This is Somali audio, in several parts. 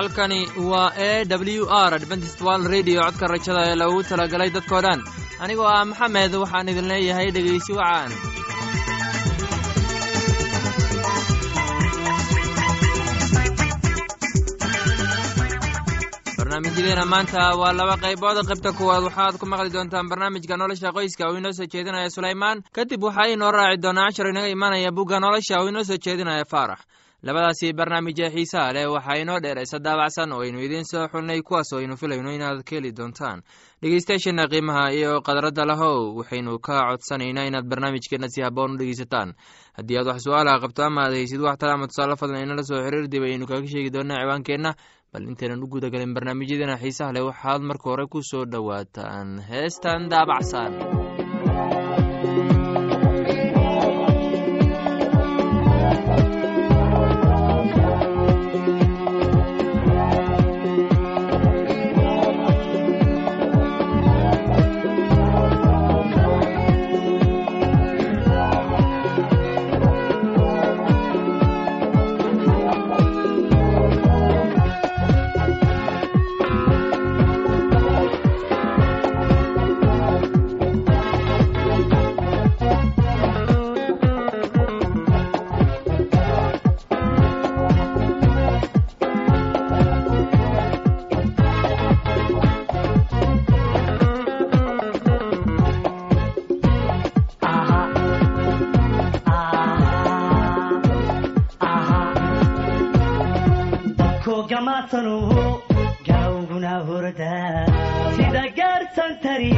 halkani waa e w r adventistwal redio codka rajada ee lagu talagalay dadkoo dhan. Anigoo ah maxamed waxaan idin leeyahay dhegaysi wacaan barnaamijyadeena maanta waa laba qaybood. Qaybta kuwaad waxaad ku maqli doontaan barnaamijka nolosha qoyska oo inoo soo jeedinaya sulaymaan. Kadib waxaa inoo raaci doonaa cashar inaga imanaya bugga nolosha oo inoo soo jeedinaya faarax labadaasi barnaamij ee xiisaha leh waxaa inoo dheeraysa daabacsan oo aynu idiin soo xulnay kuwaas oo aynu filayno inaad ka heli doontaan dhegeystayaasheena qiimaha iyo khadradda lahow waxaynu ka codsanaynaa inaad barnaamijkeena si haboon u dhegeysataan. Haddii aad wax su'aalaha qabto ama aad haysid wax tala ama tusaale fadlan inala soo xiriir dib ayaynu kaga sheegi doonaa ciwaankeenna. Bal intaynan u gudagalin barnaamijyadeena xiisaha leh waxaad marka hore ku soo dhowaataan. Heestan daabacsan gawguna hurda sida gaarsan tari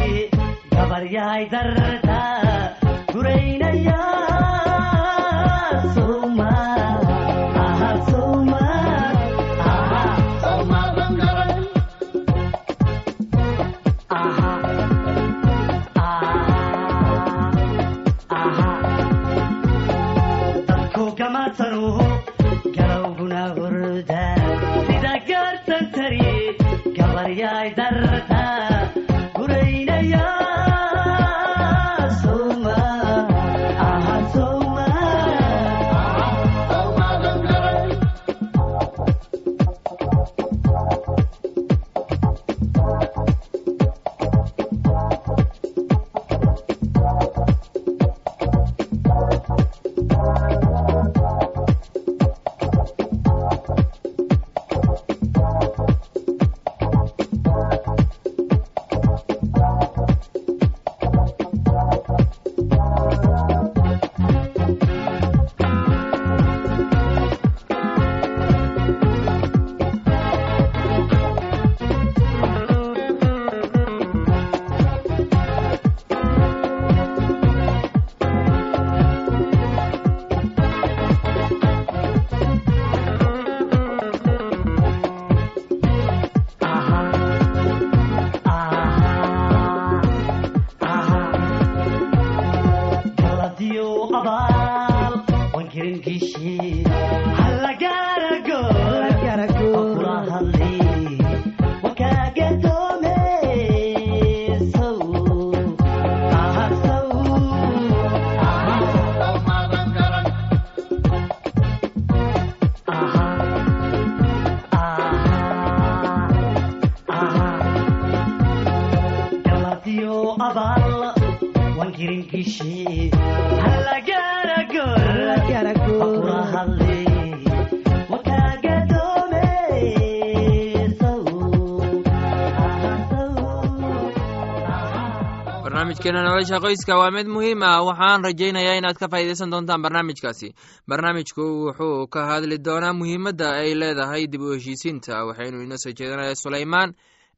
barnaamijkeena nolosha qoyska waa mid muhiim ah. Waxaan rajaynayaa inaad ka faa'iidaysan doontaan barnaamijkaasi. Barnaamijku wuxuu ka hadli doonaa muhiimadda ay leedahay dib u heshiisiinta waxaynu inoo soo jeedinaya sulaymaan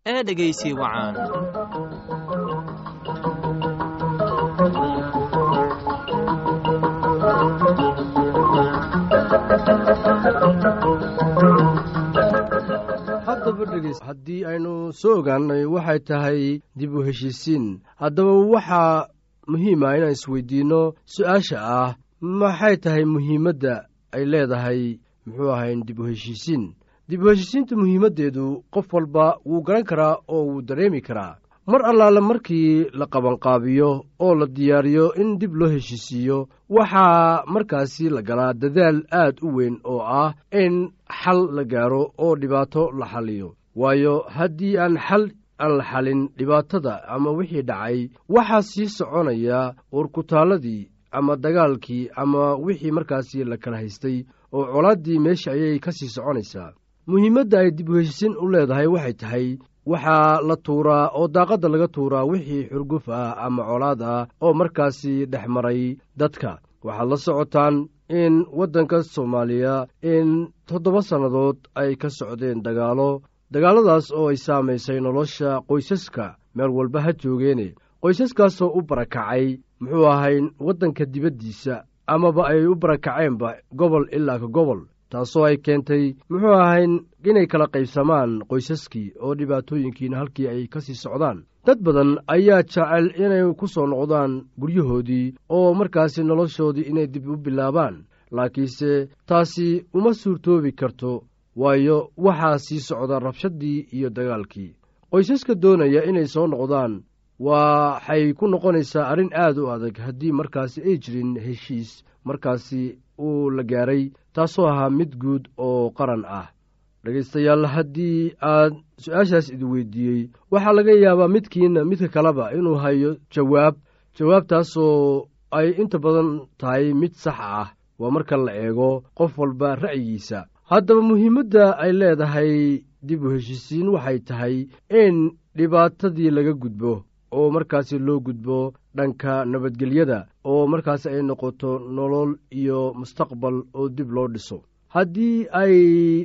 ee dhegeysi wacaan haddii aynu soo ogaanay waxay tahay dib u heshiisiin. Haddaba waxaa muhiima inaan isweydiinno su'aasha ah maxay tahay muhiimadda ay leedahay muxuu ahayn dib u heshiisiin? Dib u heshiisiinta muhiimaddeedu qof walba wuu garan karaa oo wuu dareemi karaa. Mar allaale markii la qabanqaabiyo oo la diyaariyo in dib loo heshiisiiyo waxaa markaasi la galaa dadaal aad u weyn oo ah in xal la gaaro oo dhibaato la xaliyo waayo haddii aan xal aan la xalin dhibaatada ama wixii dhacay waxaa sii soconaya urkutaalladii ama dagaalkii ama wixii markaasi la kala haystay oo colaaddii meesha ayay ka sii soconaysaa. Muhiimadda ay dib u heshiisin u leedahay waxay tahay waxaa la tuuraa oo daaqadda laga tuuraa wixii xurguf ah ama colaad ah oo markaasi dhex maray dadka. Waxaad la socotaan in waddanka soomaaliya in toddoba sannadood ay ka socdeen dagaalo dagaalladaas oo ay saamaysay nolosha qoysaska meel walba ha joogeene. Qoysaskaasoo u barakacay muxuu ahayn waddanka dibaddiisa amaba ay u barakaceenba gobol ilaa ka gobol taasoo ay keentay muxuu ahayn inay kala qaybsamaan qoysaskii oo dhibaatooyinkiina halkii ay ka sii socdaan. Dad badan ayaa jecel inay ku soo noqdaan guryahoodii oo markaasi noloshoodii inay dib u bilaabaan laakiinse taasi uma suurtoobi karto waayo waxaa sii socda rabshaddii iyo dagaalkii. Qoysaska doonaya inay soo noqdaan waxay ku noqonaysaa arrin aad u adag haddii markaasi ay jirin heshiis markaasi uu la gaaray taasoo ahaa mid guud oo qaran ah. Dhegaystayaal haddii aad su'aashaas idi weydiiyey waxaa laga yaabaa midkiina midka kaleba inuu hayo jawaab jawaabtaasoo ay inta badan tahay mid sax ah. Waa marka la eego qof walba ra'yigiisa haddaba muhiimadda ay leedahay dib u heshiisiin waxay tahay in dhibaatadii laga gudbo oo markaasi loo gudbo dhanka nabadgelyada oo markaasi ay noqoto nolol iyo mustaqbal oo dib loo dhiso. Haddii ay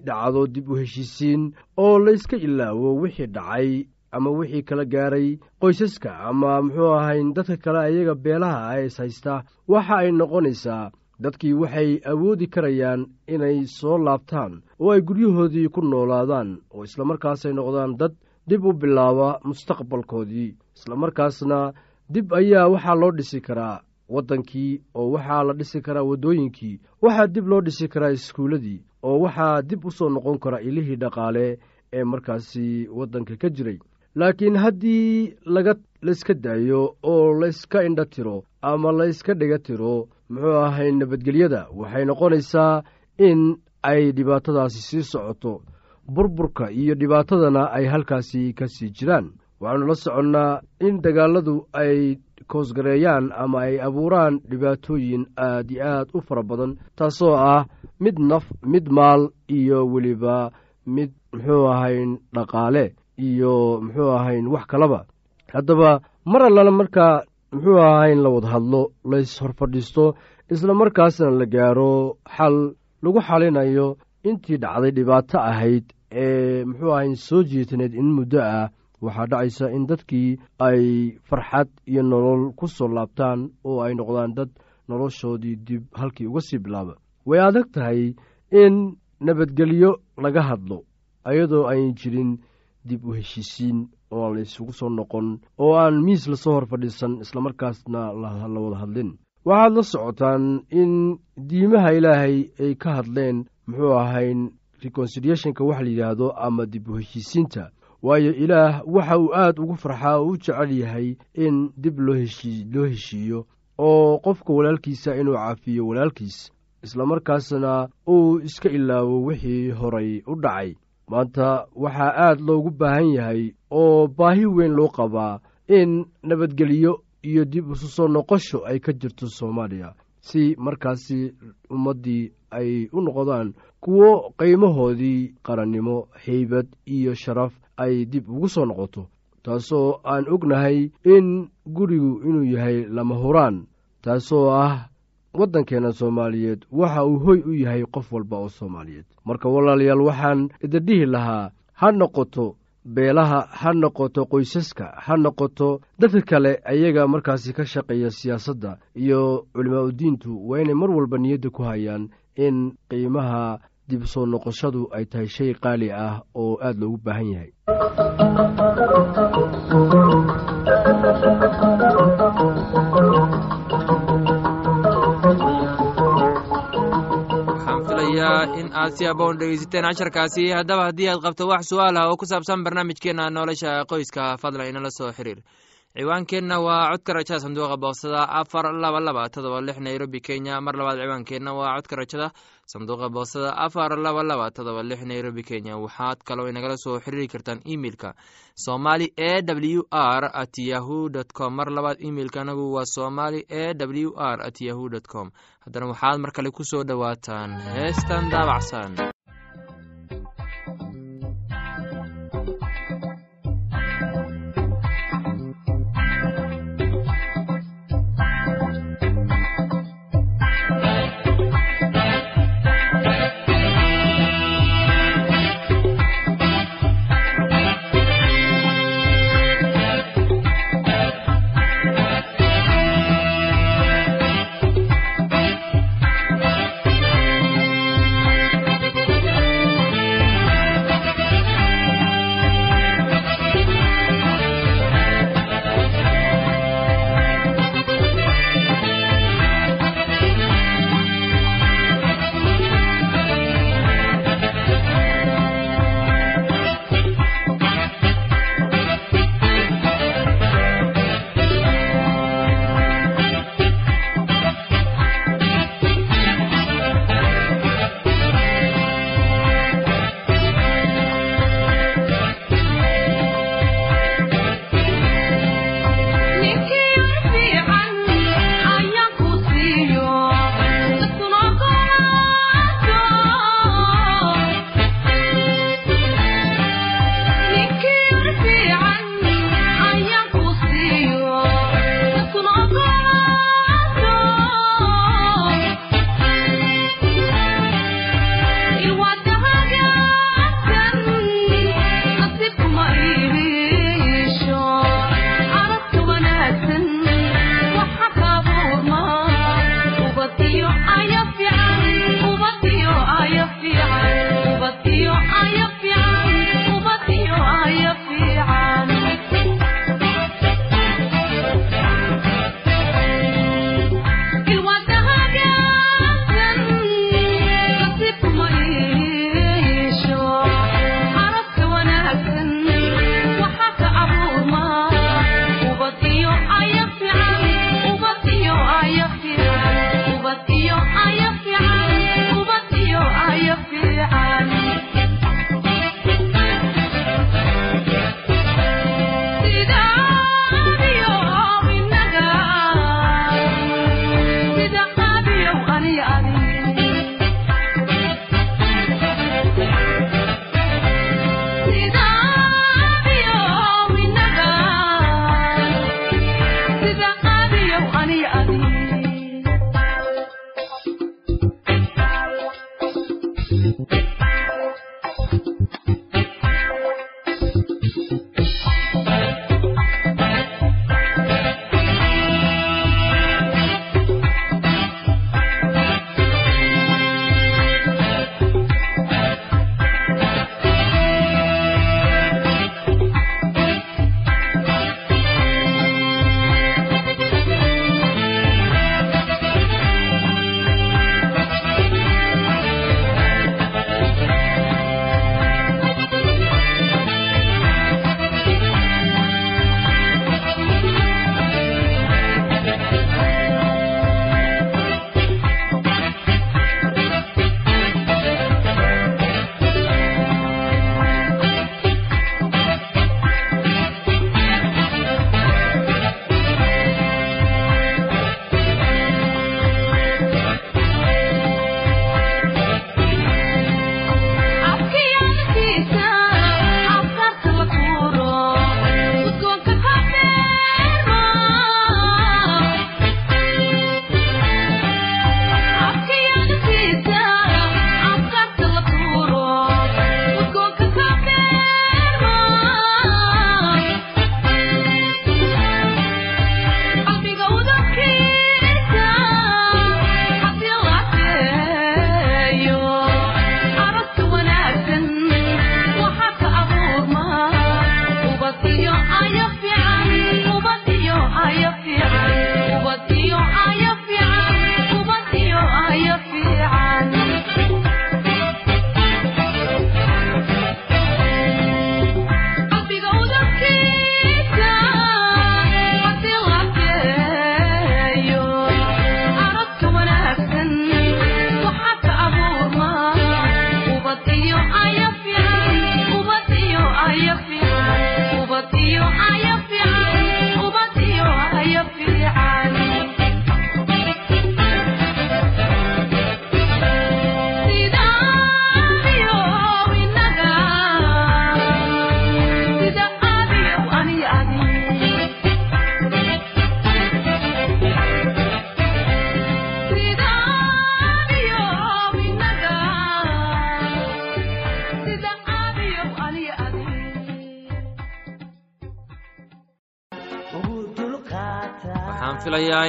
dhacdo dib u heshiisiin oo layska ilaawo wixii dhacay ama wixii kala gaaray qoysaska ama muxuu ahayn dadka kale ayaga beelaha ah is haysta waxa ay noqonaysaa dadkii waxay awoodi karayaan inay soo laabtaan oo ay guryahoodii ku noolaadaan oo islamarkaasay noqdaan dad dib u bilaaba mustaqbalkoodii. Islamarkaasna dib ayaa waxaa loo dhisi karaa waddankii oo waxaa la dhisi karaa waddooyinkii waxaa dib loo dhisi karaa iskuulladii oo waxaa dib u soo noqon karaa ilihii dhaqaale ee markaasi waddanka ka jiray. Laakiin haddii laga layska daayo oo layska indha tiro ama layska dhiga tiro muxuu ahay nabadgelyada waxay noqonaysaa in ay dhibaatadaasi sii socoto. Burburka iyo dhibaatadana ay halkaasi ka sii jiraan. Waxaanu la soconnaa in dagaalladu ay koosgareeyaan ama ay abuuraan dhibaatooyin aad iyo aad u fara badan taasoo ah mid naf mid maal iyo weliba mid muxuu ahayn dhaqaale iyo muxuu ahayn wax kalaba. Haddaba mar allana markaa muxuu ahayn la wada hadlo lays horfadhiisto isla markaasna la gaaro xal lagu xalinayo intii dhacday dhibaato ahayd ee muxuu ahayn soo jiitaneed in muddo ah. Waxaa dhacaysa in dadkii ay farxad iyo nolol ku soo laabtaan oo ay noqdaan dad noloshoodii dib halkii uga sii bilaaba. Way adag tahay in nabadgelyo laga hadlo ayadoo ayn jirin dib u heshiisiin oo aan soo noqon oo aan miis la soo hor fadhiisan islamarkaasna la wada hadlin. Waxaad la socotaan in diimaha ilaahay ay ka hadleen muxuu ahayn reconciliationka wax la yidhaahdo ama dib u heshiisiinta waayo ilaah waxa uu aad ugu farxaa oo u jecel yahay in dib loo heshiiyo oo qofka walaalkiisa inuu caafiyo walaalkiis islamarkaasna uu iska ilaawo wixii horay u dhacay maanta waxaa aad loogu baahan yahay oo baahi weyn loo qabaa in nabadgelyo iyo dib isu soo noqosho ay ka jirto soomaaliya si markaasi ummaddii ay u noqdaan kuwo qiimahoodii qarannimo haybad iyo sharaf ay dib ugu soo noqoto taasoo aan ognahay in gurigu inuu yahay lama huraan taasoo ah waddankeenna soomaaliyeed waxa uu hoy u yahay qof walba oo soomaaliyeed. Marka walaalayaal waxaan idindhihi lahaa ha noqoto beelaha ha noqoto qoysaska ha noqoto dadka kale ayaga markaasi ka shaqeeya siyaasadda iyo culimaa udiintu waa inay mar walba niyadda ku hayaan in qiimaha dib soo noqoshadu ay tahay shay qaali ah oo aad loogu baahan yahay filayaa in aad si aboon dhegeysateen casharkaasi haddaba haddii aad qabto wax su'aal ah oo ku saabsan barnaamijkeenna nolosha qoyska fadlan inala soo xiriir ciwaankeenna waa codka rajada sanduuqa boostada afar laba laba todoba lix nairobi kenya. Mar labaad ciwaankeenna waa codka rajada sanduuqa boostada afar laba laba todoba lix nairobi kenya. Waxaad kaloo inagala soo xiriiri kartaan emeilka somali e w r at yahu dt com. Mar labaad emeilka anagu waa somali e w r at yahu dt com. Haddana waxaad mar kale ku soo dhowaataan heestan daabacsan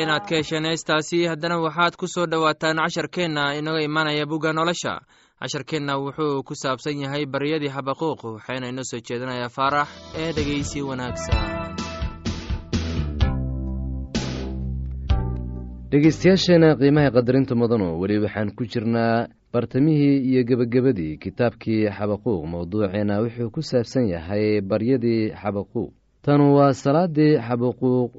inaad ka hesheen heestaasi haddana waxaad ku soo dhowaataan casharkeenna inaga imanaya bugga nolosha. Casharkeenna wuxuu ku saabsan yahay baryadii xabaquuq waxayna inoo soo jeedinayaa faarax ee dhegeysi wanaagsan. Dhegeystayaasheena qiimaha qadarinta mudano weli waxaan ku jirnaa bartamihii iyo gebagabadii kitaabkii xabaquuq mowduuceena wuxuu ku saabsan yahay baryadii xabaquuq tanu waa salaadii xabaquuq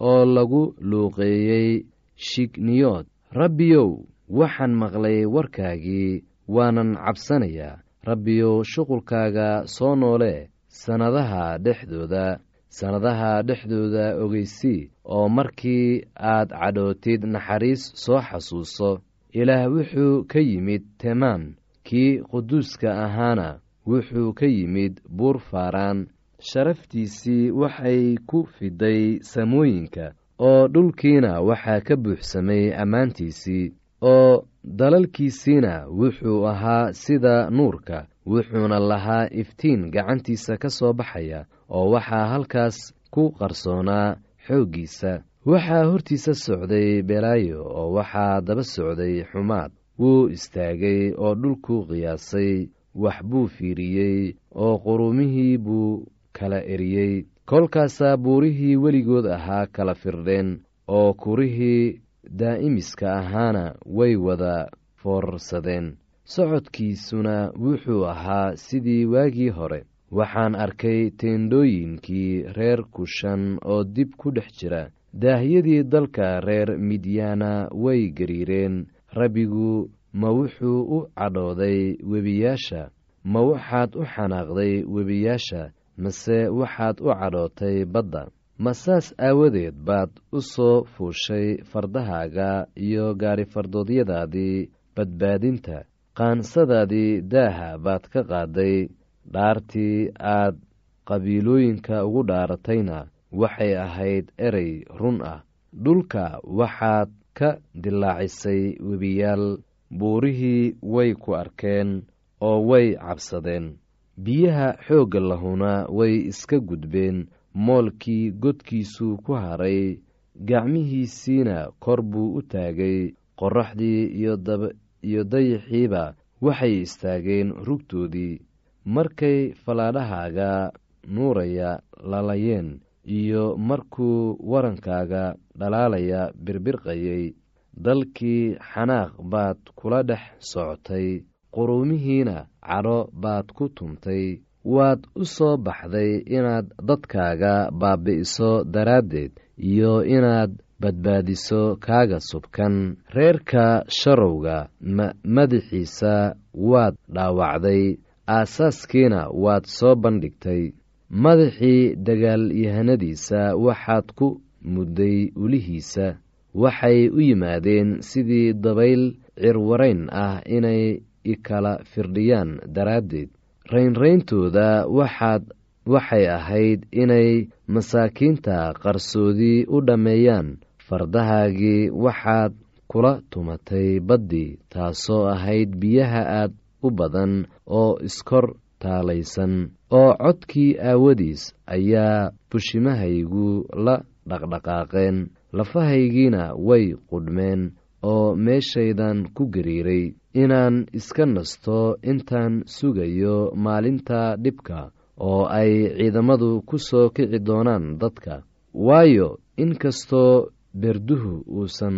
oo lagu luuqeeyey shigniyood rabbiyow waxaan maqlay warkaagii waanan cabsanayaa rabbiyow shuqulkaaga soo noolee sannadaha dhexdooda. Sannadaha dhexdooda ogeysii oo markii aad cadhootid naxariis soo xasuuso. Ilaah wuxuu ka yimid temaan kii quduuska ahaana. Wuxuu ka yimid buur faaraan sharaftiisii waxay ku fiday samooyinka oo dhulkiina waxaa ka buuxsamay ammaantiisii oo dalalkiisiina wuxuu ahaa sida nuurka wuxuuna lahaa iftiin gacantiisa ka soo baxaya oo waxaa halkaas ku qarsoonaa xooggiisa. Waxaa hortiisa socday belaayo oo waxaa daba socday xumaad. Wuu istaagay oo dhulku qiyaasay wax buu fiiriyey oo qurumihii buu kala eriyey kolkaasaa buurihii weligood ahaa kala firdheen oo kurihii daa'imiska ahaana way wada foorarsadeen socodkiisuna wuxuu ahaa sidii waagii hore. Waxaan arkay teendhooyinkii reer kushan oo dib ku dhex jira. Daahyadii dalka reer midyaana way gariireen. Rabbigu ma wuxuu u cadhooday webiyaasha. Ma waxaad u xanaaqday webiyaasha mase waxaad u cadhootay badda ma saas aawadeed baad u soo fuushay fardahaaga iyo gaarifardoodyadaadii badbaadinta. Qaansadaadii daaha baad ka qaaday dhaartii aad qabiilooyinka ugu dhaaratayna waxay ahayd erey run ah. Dhulka waxaad ka dilaacisay webiyaal buurihii way ku arkeen oo way cabsadeen biyaha xoogga lahuna way iska gudbeen moolkii godkiisuu ku haray gacmihiisiina kor buu u taagay qorraxdii iyo dayaxiiba waxay istaageen rugtoodii. Markay fallaadhahaaga nuuraya lalayeen iyo markuu warankaaga dhalaalaya birbirqayay dalkii xanaaq baad kula dhex socotay quruumihiina cadho baad ku tumtay waad u soo baxday inaad dadkaaga baabi'iso daraaddeed iyo inaad badbaadiso kaaga subkan. Reerka sharowga madaxiisa waad dhaawacday aasaaskiina waad soo bandhigtay. Madaxii dagaalyahanadiisa waxaad ku mudday ulihiisa. Waxay u yimaadeen sidii dabayl cirwarayn ah inay ikala firdhiyaan daraaddeed. Raynrayntooda waxaad waxay ahayd inay masaakiinta qarsoodii u dhammeeyaan. Fardahaagii waxaad kula tumatay baddii taasoo ahayd biyaha aad u badan oo iskor taalaysan oo codkii aawadiis ayaa bushimahaygu la dhaqdhaqaaqeen. Lafahaygiina way qudhmeen oo meeshaydan ku gariiray inaan iska nasto intaan sugayo maalinta dhibka oo ay ciidamadu ku soo kici doonaan dadka. Waayo inkastoo berduhu uusan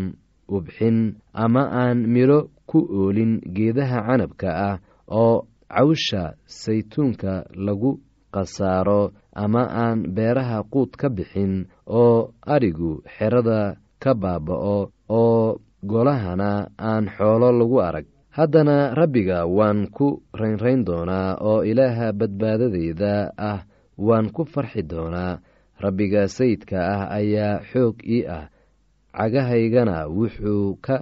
ubxin ama aan midho ku oolin geedaha canabka ah oo cawsha saytuunka lagu khasaaro ama aan beeraha quud ka bixin oo adhigu xerada ka baaba'o oo golahana aan xoolo lagu arag haddana rabbiga waan ku raynrayn doonaa oo ilaaha badbaadadeyda ah waan ku farxi doonaa. Rabbiga sayidka ah ayaa xoog ii ah. Cagahaygana wuxuu ka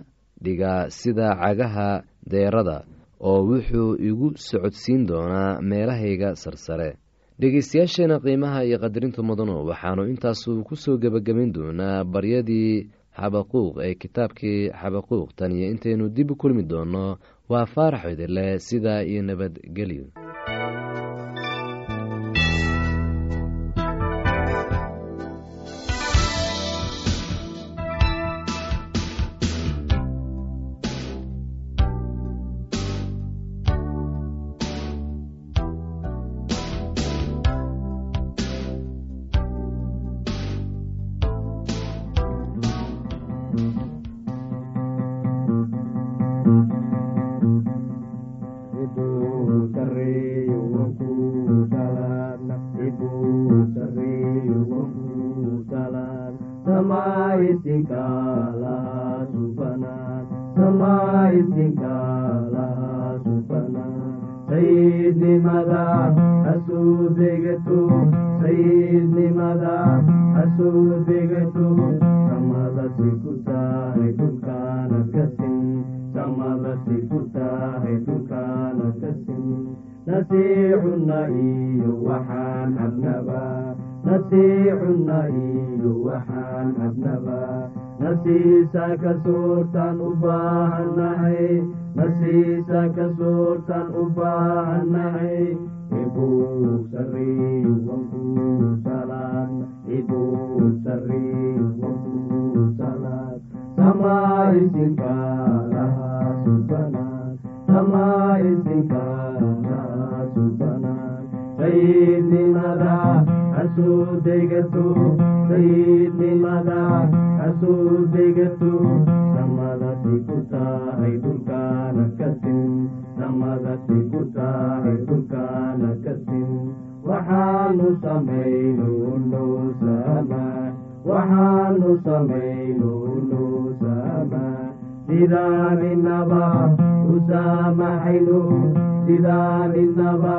dhigaa sida cagaha deerada oo wuxuu igu socodsiin doonaa meelahayga sarsare. Dhegeystayaasheena qiimaha iyo qadarinta mudano waxaanu intaasu ku soo gebagabayn doonaa baryadii xabaquuq ee kitaabkii xabaquuq. Tan iyo intaynu dib u kulmi doonno waa faarax idile sidaa iyo nabadgelyo nasiicunna iyo waxaan cabnaba nasiicunna iyo waxaan cabnaba nasiisa ka suurtaan u baahannahay nasiisa ka suurtaan u baahannahay samaisinka lahaa subanaad samaisinka lahaa sayidnimada hasuu degato sayidnimada hasuu degato samadasi ku tahay dhulkaana kasin samadasi ku tahay dhulkaana kasin waxaanu samayno nuusama waxaanu samayno nuusama sidaaninaba usaamaxayno sidaaninaba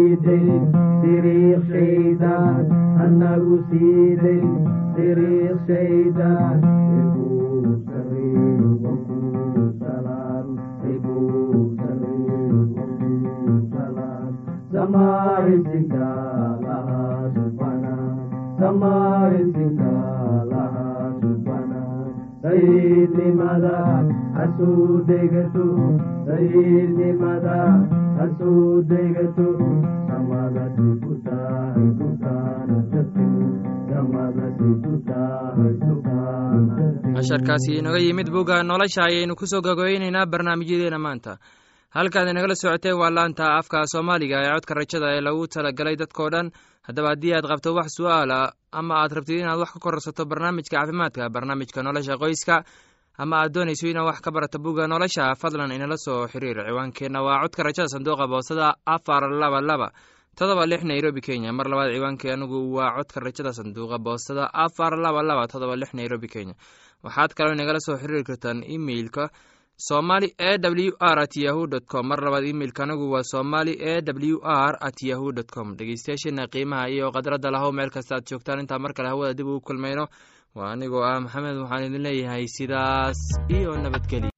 siidayn siriiq shaydaan hanagu siidayn siriiq shaydaan ibuu sariyu wakuu salaam kasin casharkaasi inaga yimid bugga nolosha ayaynu ku soo gogoweyneynaa barnaamijyadeena maanta halkaad inagala socoteen waa laanta afka soomaaliga ee codka rajada ee lagu talagalay dadkao dhan haddaba haddii aad qabto wax su'aala ama aad rabtid inaad wax ka korsato barnaamijka caafimaadka barnaamijka nolosha qoyska ama aad doonayso inaad wax ka barato bugga nolosha fadlan inala soo xiriir ciwaankeenna waa codka rajada sanduuqa boosada afar laba laba todoba lix nairobi kenya. Mar labaad ciwaankii anigu waa codka rajada sanduuqa boostada afar laba laba todoba lix nairobi kenya. Waxaad kaloo inagala soo xiriiri kartaan emeilka somali e w r at yahu dt com. Mar labaad imeilka anigu waa somali e w r at yahu dt com. Dhegeystayaasheena qiimaha iyo khadradda lahow meel kasta aad joogtaan. Intaa mar kale hawada dib ugu kulmayno waa anigoo ah maxamed waxaan idin leeyahay sidaas iyo nabadgelyo